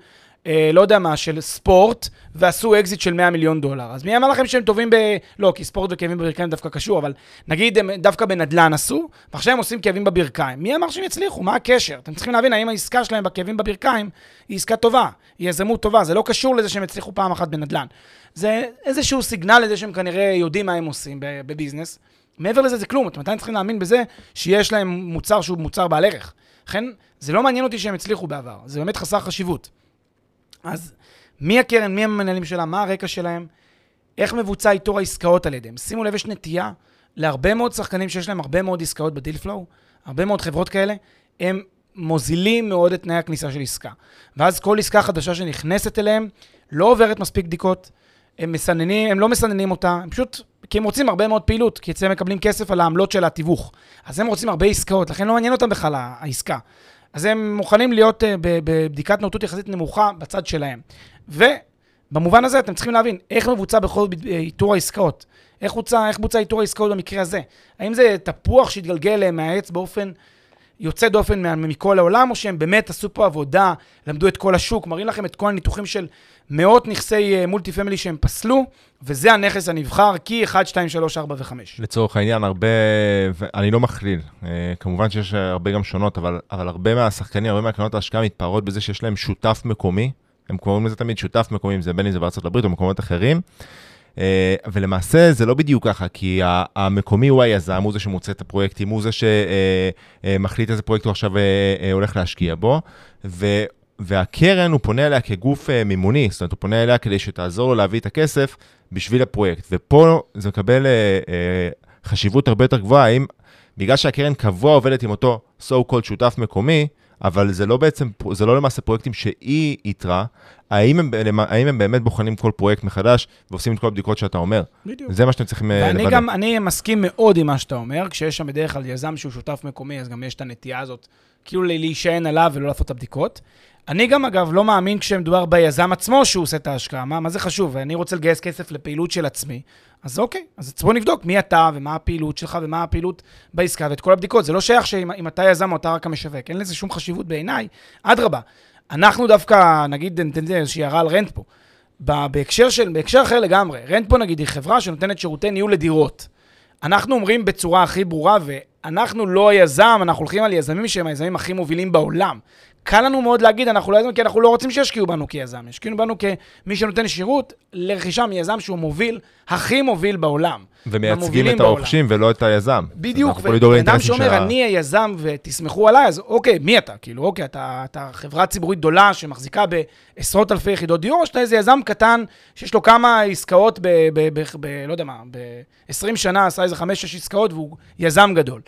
אה, לא יודע מה, של ספורט, ועשו אקזיט של 100 מיליון דולר. אז מי אמר לכם שהם טובים ב... לא, כי ספורט וכאבים בברכיים דווקא קשור, אבל נגיד הם דווקא בנדל"ן עשו, ועכשיו הם עושים כאבים בברכיים. מי אמר שהם יצליחו? מה הקשר? אתם צריכים להבין האם העסקה שלהם בכאבים בברכיים היא עסקה טובה, היא יזמות טובה, זה לא קשור לזה שהם הצליחו פעם אחת בנדל"ן. זה איזשהו signal לזה שהם כנראה יודעים מה הם עושים ב business. מעבר לזה זה כלום, אתם עדיין צריכים להאמין בזה שיש להם מוצר שהוא מוצר בעל ערך. לכן, זה לא מעניין אותי שהם הצליחו בעבר, זה באמת חסר חשיבות. אז מי הקרן, מי המנהלים שלה, מה הרקע שלהם, איך מבוצע איתור העסקאות על ידיהם. שימו לב, יש נטייה להרבה מאוד שחקנים שיש להם הרבה מאוד עסקאות בדיל פלואו, הרבה מאוד חברות כאלה, הם מוזילים מאוד את תנאי הכניסה של עסקה. ואז כל עסקה חדשה שנכנסת אליהם לא עוברת מספיק בדיקות, הם מסננים, הם לא מסננים אותה, הם פשוט, כי הם רוצים הרבה מאוד פעילות, כי אצלם מקבלים כסף על העמלות של התיווך. אז הם רוצים הרבה עסקאות, לכן לא מעניין אותם בכלל העסקה. אז הם מוכנים להיות uh, בבדיקת נאותות יחסית נמוכה בצד שלהם. ובמובן הזה אתם צריכים להבין איך מבוצע בכל אה, איתור העסקאות. איך בוצע, איך בוצע איתור העסקאות במקרה הזה? האם זה תפוח שהתגלגל מהעץ באופן יוצא דופן מכל העולם, או שהם באמת עשו פה עבודה, למדו את כל השוק, מראים לכם את כל הניתוחים של מאות נכסי מולטי פמילי שהם פסלו, וזה הנכס הנבחר, כי 1, 2, 3, 4 ו-5. לצורך העניין, הרבה, אני לא מכליל, אה, כמובן שיש הרבה גם שונות, אבל, אבל הרבה מהשחקנים, הרבה מהקרנות ההשקעה מתפארות בזה שיש להם שותף מקומי, הם קוראים לזה תמיד שותף מקומי, אם זה בין אם זה בארצות הברית או מקומות אחרים. אה, ולמעשה זה לא בדיוק ככה, כי המקומי הוא היזם, הוא זה שמוצא את הפרויקטים, הוא זה שמחליט אה, איזה פרויקט הוא עכשיו הולך להשקיע בו, ו... והקרן, הוא פונה אליה כגוף מימוני, זאת אומרת, הוא פונה אליה כדי שתעזור לו להביא את הכסף בשביל הפרויקט. ופה זה מקבל אה, אה, חשיבות הרבה יותר גבוהה, האם בגלל שהקרן קבוע עובדת עם אותו so called שותף מקומי, אבל זה לא בעצם, זה לא למעשה פרויקטים שהיא איתרה, האם הם, האם הם באמת בוחנים כל פרויקט מחדש ועושים את כל הבדיקות שאתה אומר? בדיוק. זה מה שאתם צריכים לוודא. ואני גם, אני מסכים מאוד עם מה שאתה אומר, כשיש שם בדרך כלל יזם שהוא שותף מקומי, אז גם יש את הנטייה הזאת, כאילו להישען עליו ולא לעשות את הבדיקות. אני גם, אגב, לא מאמין כשמדובר ביזם עצמו שהוא עושה את ההשקעה. מה, מה זה חשוב? אני רוצה לגייס כסף לפעילות של עצמי. אז אוקיי, אז בואו נבדוק מי אתה ומה הפעילות שלך ומה הפעילות בעסקה ואת כל הבדיקות. זה לא שייך שאם אתה יזם או אתה רק המשווק, אין לזה שום חשיבות בעיניי. אדרבה, אנחנו דווקא, נגיד, ניתן איזושהי הערה על רנט פה. בהקשר, של, בהקשר אחר לגמרי, רנט פה נגיד היא חברה שנותנת שירותי ניהול לדירות. אנחנו אומרים בצורה הכי ברורה, ואנחנו לא היזם, אנחנו הולכים על יזמים שהם היזמים הכי מובילים בעולם. קל לנו מאוד להגיד, אנחנו לא יזמים, כי אנחנו לא רוצים שישקיעו בנו כיזם. ישקיעו בנו כמי שנותן שירות לרכישה מיזם שהוא מוביל, הכי מוביל בעולם. ומייצגים את הרוכשים ולא את היזם. בדיוק, ובן שאומר, אני היזם ותסמכו עליי, אז אוקיי, מי אתה? כאילו, אוקיי, אתה, אתה חברה ציבורית גדולה שמחזיקה בעשרות אלפי יחידות דיור, או שאתה איזה יזם קטן שיש לו כמה עסקאות ב... ב, ב, ב לא יודע מה, ב-20 שנה עשה איזה 5-6 עסקאות והוא יזם גדול.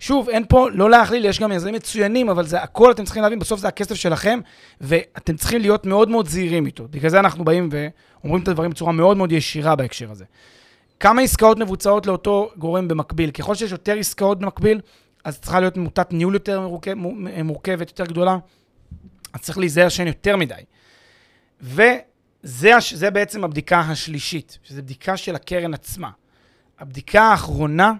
שוב, אין פה, לא להכליל, יש גם יזמים מצוינים, אבל זה הכל, אתם צריכים להבין, בסוף זה הכסף שלכם, ואתם צריכים להיות מאוד מאוד זהירים איתו. בגלל זה אנחנו באים ואומרים את הדברים בצורה מאוד מאוד ישירה בהקשר הזה. כמה עסקאות מבוצעות לאותו גורם במקביל? ככל שיש יותר עסקאות במקביל, אז צריכה להיות מוטת ניהול יותר מורכב, מורכבת, יותר גדולה, אז צריך להיזהר שאין יותר מדי. וזה בעצם הבדיקה השלישית, שזו בדיקה של הקרן עצמה. הבדיקה האחרונה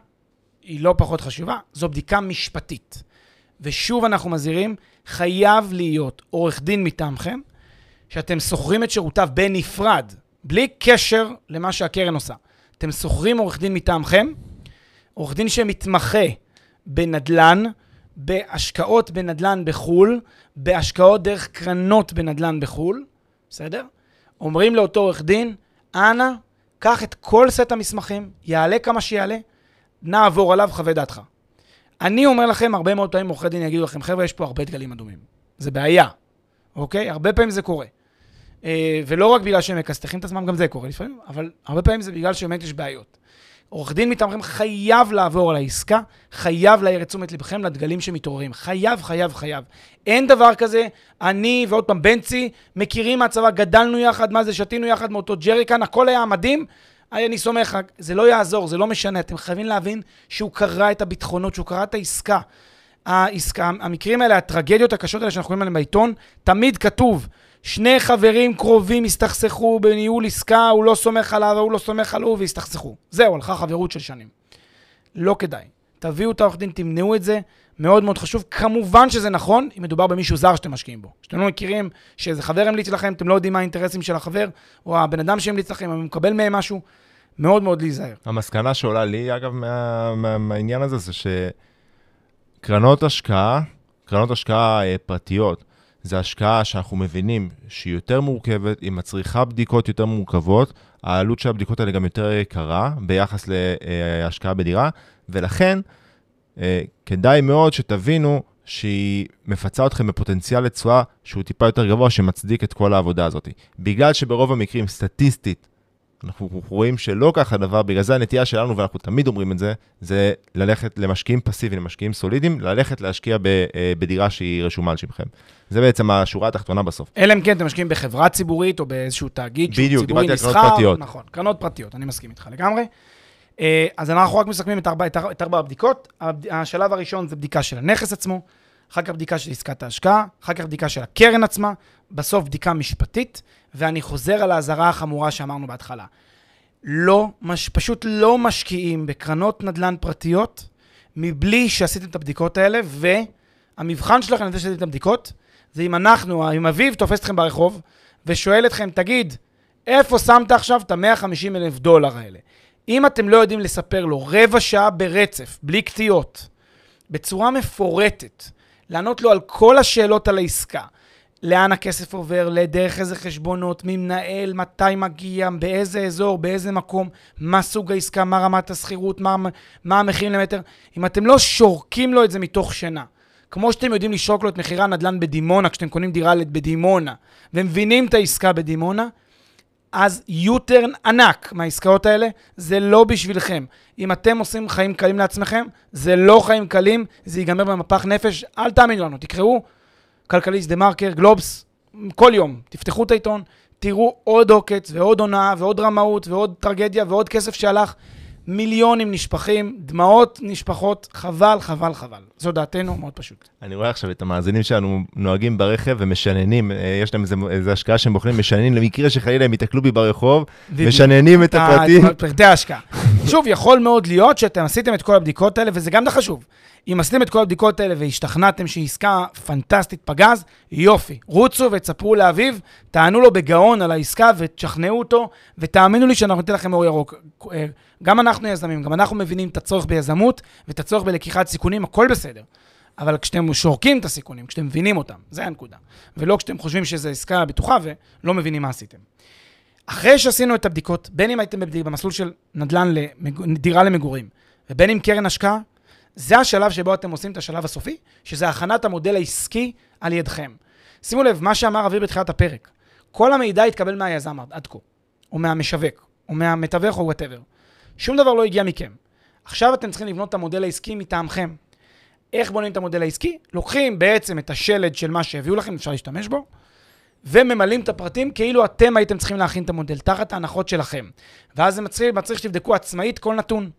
היא לא פחות חשובה, זו בדיקה משפטית. ושוב אנחנו מזהירים, חייב להיות עורך דין מטעמכם, שאתם שוכרים את שירותיו בנפרד, בלי קשר למה שהקרן עושה. אתם שוכרים עורך דין מטעמכם, עורך דין שמתמחה בנדל"ן, בהשקעות בנדל"ן בחו"ל, בהשקעות דרך קרנות בנדל"ן בחו"ל, בסדר? אומרים לאותו עורך דין, אנא, קח את כל סט המסמכים, יעלה כמה שיעלה, נעבור עליו, חווה דעתך. אני אומר לכם, הרבה מאוד פעמים עורכי דין יגידו לכם, חבר'ה, יש פה הרבה דגלים אדומים. זה בעיה, אוקיי? הרבה פעמים זה קורה. אה, ולא רק בגלל שהם מכסתחים את עצמם, גם זה קורה לפעמים, אבל הרבה פעמים זה בגלל שבאמת יש בעיות. עורך דין מטעמכם חייב לעבור על העסקה, חייב להעיר את תשומת לבכם לדגלים שמתעוררים. חייב, חייב, חייב. אין דבר כזה, אני ועוד פעם בנצי, מכירים מהצבא, גדלנו יחד, מה זה, שתינו יחד מאותו ג'ריקן, הכל היה מדהים, אני סומך, זה לא יעזור, זה לא משנה. אתם חייבים להבין שהוא קרא את הביטחונות, שהוא קרא את העסקה. העסקה, המקרים האלה, הטרגדיות הקשות האלה שאנחנו רואים עליהן בעיתון, תמיד כתוב, שני חברים קרובים הסתכסכו בניהול עסקה, הוא לא סומך עליו, הוא לא סומך עליו, והסתכסכו. זהו, הלכה חברות של שנים. לא כדאי. תביאו את העורך דין, תמנעו את זה, מאוד מאוד חשוב. כמובן שזה נכון אם מדובר במישהו זר שאתם משקיעים בו. שאתם לא מכירים שאיזה חבר המליץ לכם, אתם לא יודעים מה האינטרסים של החבר, או הבן אדם שהמליץ לכם, אם הוא מקבל מהם משהו, מאוד מאוד להיזהר. המסקנה שעולה לי, אגב, מה, מה, מהעניין הזה, זה שקרנות השקעה, קרנות השקעה אה, פרטיות, זה השקעה שאנחנו מבינים שהיא יותר מורכבת, היא מצריכה בדיקות יותר מורכבות, העלות של הבדיקות האלה גם יותר יקרה ביחס להשקעה בדירה, ולכן אה, כדאי מאוד שתבינו שהיא מפצה אתכם בפוטנציאל לתשואה שהוא טיפה יותר גבוה, שמצדיק את כל העבודה הזאת. בגלל שברוב המקרים, סטטיסטית, אנחנו רואים שלא ככה הדבר, בגלל זה הנטייה שלנו, ואנחנו תמיד אומרים את זה, זה ללכת למשקיעים פסיביים, למשקיעים סולידיים, ללכת להשקיע ב, אה, בדירה שהיא רשומה על שמכם. זה בעצם השורה התחתונה בסוף. אלא אם כן אתם משקיעים בחברה ציבורית או באיזשהו תאגיד שהוא בדיוק, ציבורי דיברתי על נסחר. קרנות פרטיות. נכון, קרנות פרטיות, אני מסכים איתך לגמרי. אה, אז אנחנו רק מסכמים את ארבע, את ארבע, הבדיקות. הבד- השלב הראשון זה בדיקה של הנכס עצמו, אחר כך בדיקה של עסקת ההשקעה, אחר כך בדיקה של הקרן עצמה, בסוף בדיקה משפטית, ואני חוזר על האזהרה החמורה שאמרנו בהתחלה. לא, מש, פשוט לא משקיעים בקרנות נדל"ן פרטיות מבלי שעשיתם את הבדיקות האלה, והמבחן שלכם לזה שעשיתם את הבדיקות, זה אם אנחנו, אם אביב תופס אתכם ברחוב ושואל אתכם, תגיד, איפה שמת עכשיו את ה-150 אלף דולר האלה? אם אתם לא יודעים לספר לו רבע שעה ברצף, בלי קטיעות, בצורה מפורטת, לענות לו על כל השאלות על העסקה, לאן הכסף עובר, לדרך איזה חשבונות, מי מנהל, מתי מגיע, באיזה אזור, באיזה מקום, מה סוג העסקה, מה רמת השכירות, מה, מה המחירים למטר. אם אתם לא שורקים לו את זה מתוך שינה, כמו שאתם יודעים לשרוק לו את מחירי הנדל"ן בדימונה, כשאתם קונים דירה בדימונה, ומבינים את העסקה בדימונה, אז יוטרן ענק מהעסקאות האלה, זה לא בשבילכם. אם אתם עושים חיים קלים לעצמכם, זה לא חיים קלים, זה ייגמר במפח נפש, אל תאמינו לנו, תקראו כלכליסט דה מרקר, גלובס, כל יום, תפתחו את העיתון, תראו עוד עוקץ ועוד הונאה ועוד רמאות ועוד טרגדיה ועוד כסף שהלך. מיליונים נשפכים, דמעות נשפחות, חבל, חבל, חבל. זו דעתנו, מאוד פשוט. אני רואה עכשיו את המאזינים שלנו נוהגים ברכב ומשננים, אה, יש להם איזה השקעה שהם בוחרים, משננים למקרה שחלילה הם ייתקלו בי ברחוב, משננים את הפרטים. את פרטי ההשקעה. שוב, יכול מאוד להיות שאתם עשיתם את כל הבדיקות האלה, וזה גם חשוב. אם עשיתם את כל הבדיקות האלה והשתכנעתם שהיא עסקה פנטסטית פגז, יופי. רוצו ותספרו לאביב, תענו לו בגאון על העסקה ותשכנעו אותו, ותאמינו לי שאנחנו ניתן לכם אור ירוק. גם אנחנו יזמים, גם אנחנו מבינים את הצורך ביזמות ואת הצורך בלקיחת סיכונים, הכל בסדר. אבל כשאתם שורקים את הסיכונים, כשאתם מבינים אותם, זה הנקודה. ולא כשאתם חושבים שזו עסקה בטוחה ולא מבינים מה עשיתם. אחרי שעשינו את הבדיקות, בין אם הייתם במסלול של נדל"ן לדירה למגורים, ובין אם קרן השקעה, זה השלב שבו אתם עושים את השלב הסופי, שזה הכנת המודל העסקי על ידכם. שימו לב, מה שאמר אביב בתחילת הפרק, כל המידע התקבל מהיזם עד כה, או מהמשווק, או מהמתווך או whatever. שום דבר לא הגיע מכם. עכשיו אתם צריכים לבנות את המודל העסקי מטעמכם. איך בונים את המודל העסקי? לוקחים בעצם את השלד של מה שהביאו לכם, אפשר להשתמש בו, וממלאים את הפרטים כאילו אתם הייתם צריכים להכין את המודל, תחת ההנחות שלכם. ואז זה מצריך, מצריך שתבדקו עצמאית כל נתון.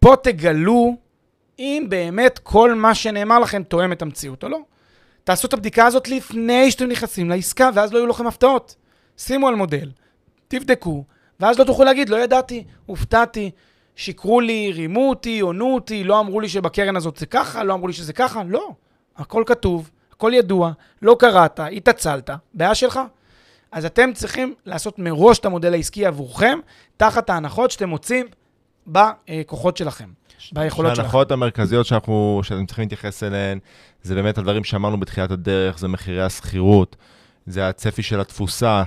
פה תגלו אם באמת כל מה שנאמר לכם תואם את המציאות או לא. תעשו את הבדיקה הזאת לפני שאתם נכנסים לעסקה, ואז לא יהיו לכם הפתעות. שימו על מודל, תבדקו, ואז לא תוכלו להגיד, לא ידעתי, הופתעתי, שיקרו לי, רימו אותי, עונו אותי, לא אמרו לי שבקרן הזאת זה ככה, לא אמרו לי שזה ככה, לא. הכל כתוב, הכל ידוע, לא קראת, התעצלת, בעיה שלך. אז אתם צריכים לעשות מראש את המודל העסקי עבורכם, תחת ההנחות שאתם מוצאים בכוחות שלכם, ביכולות שלכם. ההנחות המרכזיות שאנחנו, שאתם צריכים להתייחס אליהן, זה באמת הדברים שאמרנו בתחילת הדרך, זה מחירי השכירות, זה הצפי של התפוסה,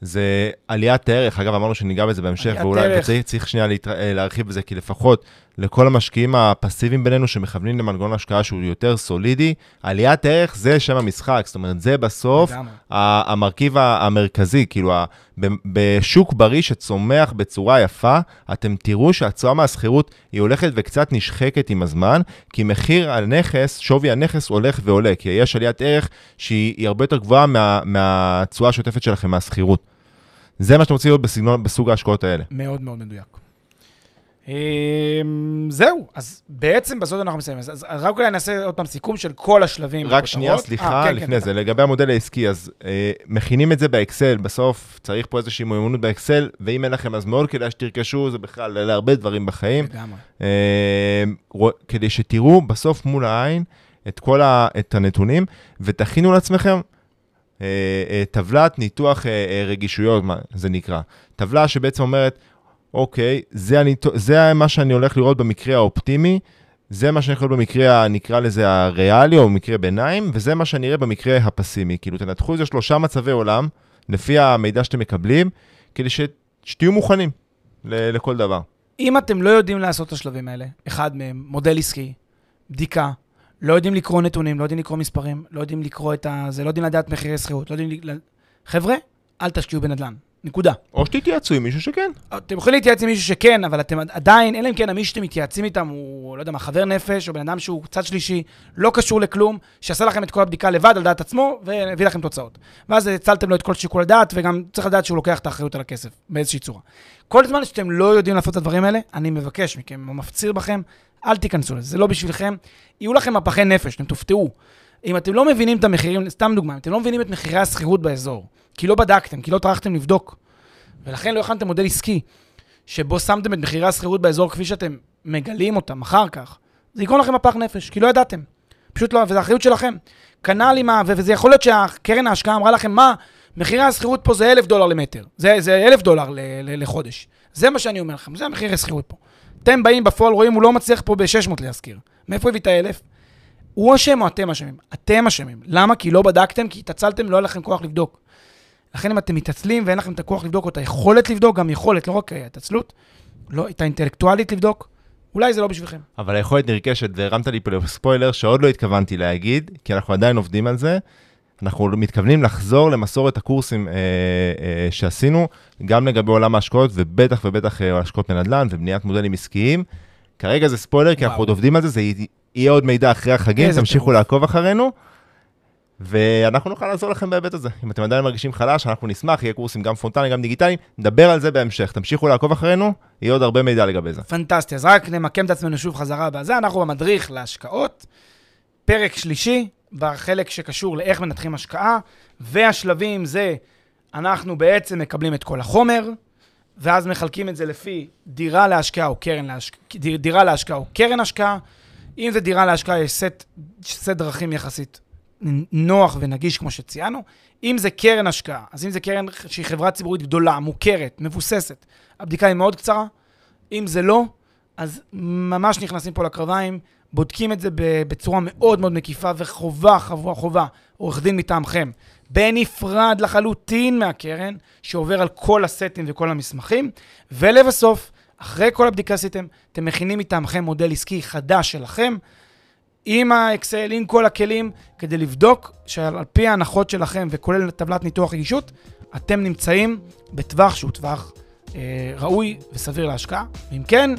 זה עליית הערך, אגב, אמרנו שניגע בזה בהמשך, ואולי ערך. צריך, צריך שנייה להתר... אה, להרחיב בזה, כי לפחות לכל המשקיעים הפסיביים בינינו שמכוונים למנגנון השקעה שהוא יותר סולידי, עליית ערך זה שם המשחק, זאת אומרת, זה בסוף לגמרי. המרכיב המרכזי, כאילו, בשוק בריא שצומח בצורה יפה, אתם תראו שהתשואה מהשכירות היא הולכת וקצת נשחקת עם הזמן, כי מחיר הנכס, שווי הנכס הולך ועולה, כי יש עליית ערך שהיא היא הרבה יותר גבוהה מה- מהתשואה השוטפת שלכם מהשכירות. זה מה שאתם רוצים לראות בסגנון, בסוג ההשקעות האלה. מאוד מאוד מדויק. אמ, זהו, אז בעצם בזאת אנחנו מסיימים. אז רק אולי נעשה עוד פעם סיכום של כל השלבים. רק. שנייה, אה, סליחה, כן, לפני כן, זה, לגבי המודל העסקי, אז אה, מכינים את זה באקסל, בסוף צריך פה איזושהי מיומנות באקסל, ואם אין לכם אז מאוד כדאי שתרכשו, זה בכלל, אלה הרבה דברים בחיים. לגמרי. אה, רוא- כדי שתראו בסוף מול העין את כל הנתונים, ותכינו לעצמכם אה, אה, טבלת ניתוח אה, אה, רגישויות, מה זה נקרא. טבלה שבעצם אומרת, אוקיי, זה, הניתו, זה מה שאני הולך לראות במקרה האופטימי, זה מה שאני יכול במקרה, נקרא לזה הריאלי או במקרה ביניים, וזה מה שאני אראה במקרה הפסימי. כאילו, תנתחו איזה שלושה מצבי עולם, לפי המידע שאתם מקבלים, כדי ש, שתהיו מוכנים לכל דבר. אם אתם לא יודעים לעשות את השלבים האלה, אחד מהם, מודל עסקי, בדיקה, לא יודעים לקרוא נתונים, לא יודעים לקרוא מספרים, לא יודעים לקרוא את ה... זה, לא יודעים לדעת מחירי שכירות, לא יודעים... חבר'ה, אל תשקיעו בנדל"ן. נקודה. או שתתייעצו עם מישהו שכן. אתם יכולים להתייעץ עם מישהו שכן, אבל אתם עדיין, אלא אם כן מי שאתם מתייעצים איתם הוא, לא יודע מה, חבר נפש, או בן אדם שהוא צד שלישי, לא קשור לכלום, שעשה לכם את כל הבדיקה לבד על דעת עצמו, והביא לכם תוצאות. ואז הצלתם לו את כל שיקול הדעת, וגם צריך לדעת שהוא לוקח את האחריות על הכסף, באיזושהי צורה. כל זמן שאתם לא יודעים לעשות את הדברים האלה, אני מבקש מכם, מפציר בכם, אל תיכנסו לזה, זה לא בשבילכם. יהיו לכם מפחי נפש, אתם תופתעו. אם אתם לא מבינים את המחירים, סתם דוגמה, אם אתם לא מבינים את מחירי השכירות באזור, כי לא בדקתם, כי לא טרחתם לבדוק, ולכן לא הכנתם מודל עסקי, שבו שמתם את מחירי השכירות באזור כפי שאתם מגלים אותם אחר כך, זה יגרום לכם מפח נפש, כי לא ידעתם. פשוט לא, וזו אחריות שלכם. כנ"ל עם ה... וזה יכול להיות שהקרן ההשקעה אמרה לכם, מה, מחירי השכירות פה זה אלף דולר למטר. זה, זה אלף דולר ל, ל, לחודש. זה מה שאני אומר לכם, זה המחיר השכירות פה. אתם באים בפועל, רואים, הוא לא מצליח פה ב-600 להשכיר. מאיפה הביא את האלף? הוא אשם או אתם אשמים? אתם אשמים. למה? כי לא בדקתם, כי התעצלתם, לא היה לכם כוח לבדוק. לכן אם אתם מתעצלים ואין לכם את הכוח לבדוק, או את היכולת לבדוק, גם יכולת, לא רק התעצלות, לא, את האינטלקטואלית לבדוק, אולי זה לא בשבילכם. אבל היכולת נרכשת, והרמת לי פה ספוילר שעוד לא התכוונתי להגיד, כי אנחנו עדיין עובדים על זה. אנחנו מתכוונים לחזור למסורת הקורסים אה, אה, שעשינו, גם לגבי עולם ההשקעות, ובטח ובטח אה, השקעות בנדל"ן ובניית מודלים עסקיים. כרגע זה ספוילר, כי וואו. אנחנו עוד עובדים על זה, זה יהיה עוד מידע אחרי החגים, תמשיכו טירוף. לעקוב אחרינו. ואנחנו נוכל לעזור לכם בהיבט הזה. אם אתם עדיין מרגישים חלש, אנחנו נשמח, יהיה קורסים גם פרונטליים, גם דיגיטליים, נדבר על זה בהמשך. תמשיכו לעקוב אחרינו, יהיה עוד הרבה מידע לגבי זה. פנטסטי, אז רק נמקם את עצמנו שוב חזרה בזה, אנחנו במדריך להשקעות, פרק שלישי, בחלק שקשור לאיך מנתחים השקעה, והשלבים זה, אנחנו בעצם מקבלים את כל החומר, ואז מחלקים את זה לפי דירה להשקעה או קרן להשקעה, דירה להשקעה או קרן השקעה. אם זה דירה להשקעה, יש סט, סט דרכים יחסית נוח ונגיש, כמו שציינו. אם זה קרן השקעה, אז אם זה קרן שהיא חברה ציבורית גדולה, מוכרת, מבוססת, הבדיקה היא מאוד קצרה. אם זה לא, אז ממש נכנסים פה לקרביים, בודקים את זה בצורה מאוד מאוד מקיפה, וחובה, חובה, חובה, עורך דין מטעמכם, בנפרד לחלוטין מהקרן, שעובר על כל הסטים וכל המסמכים, ולבסוף, אחרי כל הבדיקה עשיתם, אתם מכינים מטעמכם מודל עסקי חדש שלכם, עם האקסל, עם כל הכלים, כדי לבדוק שעל על פי ההנחות שלכם, וכולל טבלת ניתוח רגישות, אתם נמצאים בטווח שהוא טווח אה, ראוי וסביר להשקעה. ואם כן,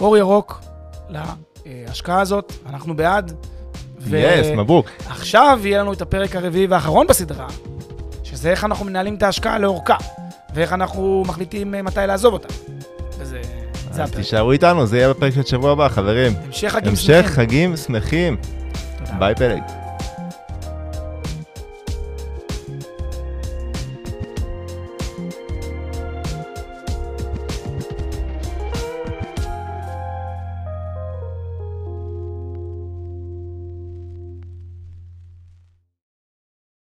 אור ירוק להשקעה הזאת, אנחנו בעד. יס, מבוק. עכשיו יהיה לנו את הפרק הרביעי והאחרון בסדרה, שזה איך אנחנו מנהלים את ההשקעה לאורכה, ואיך אנחנו מחליטים אה, מתי לעזוב אותה. וזה זה אז הפרק. תישארו איתנו, זה יהיה בפרק של שבוע הבא, חברים. המשך חגים המשך שמחים. חגים שמחים. ביי פלג.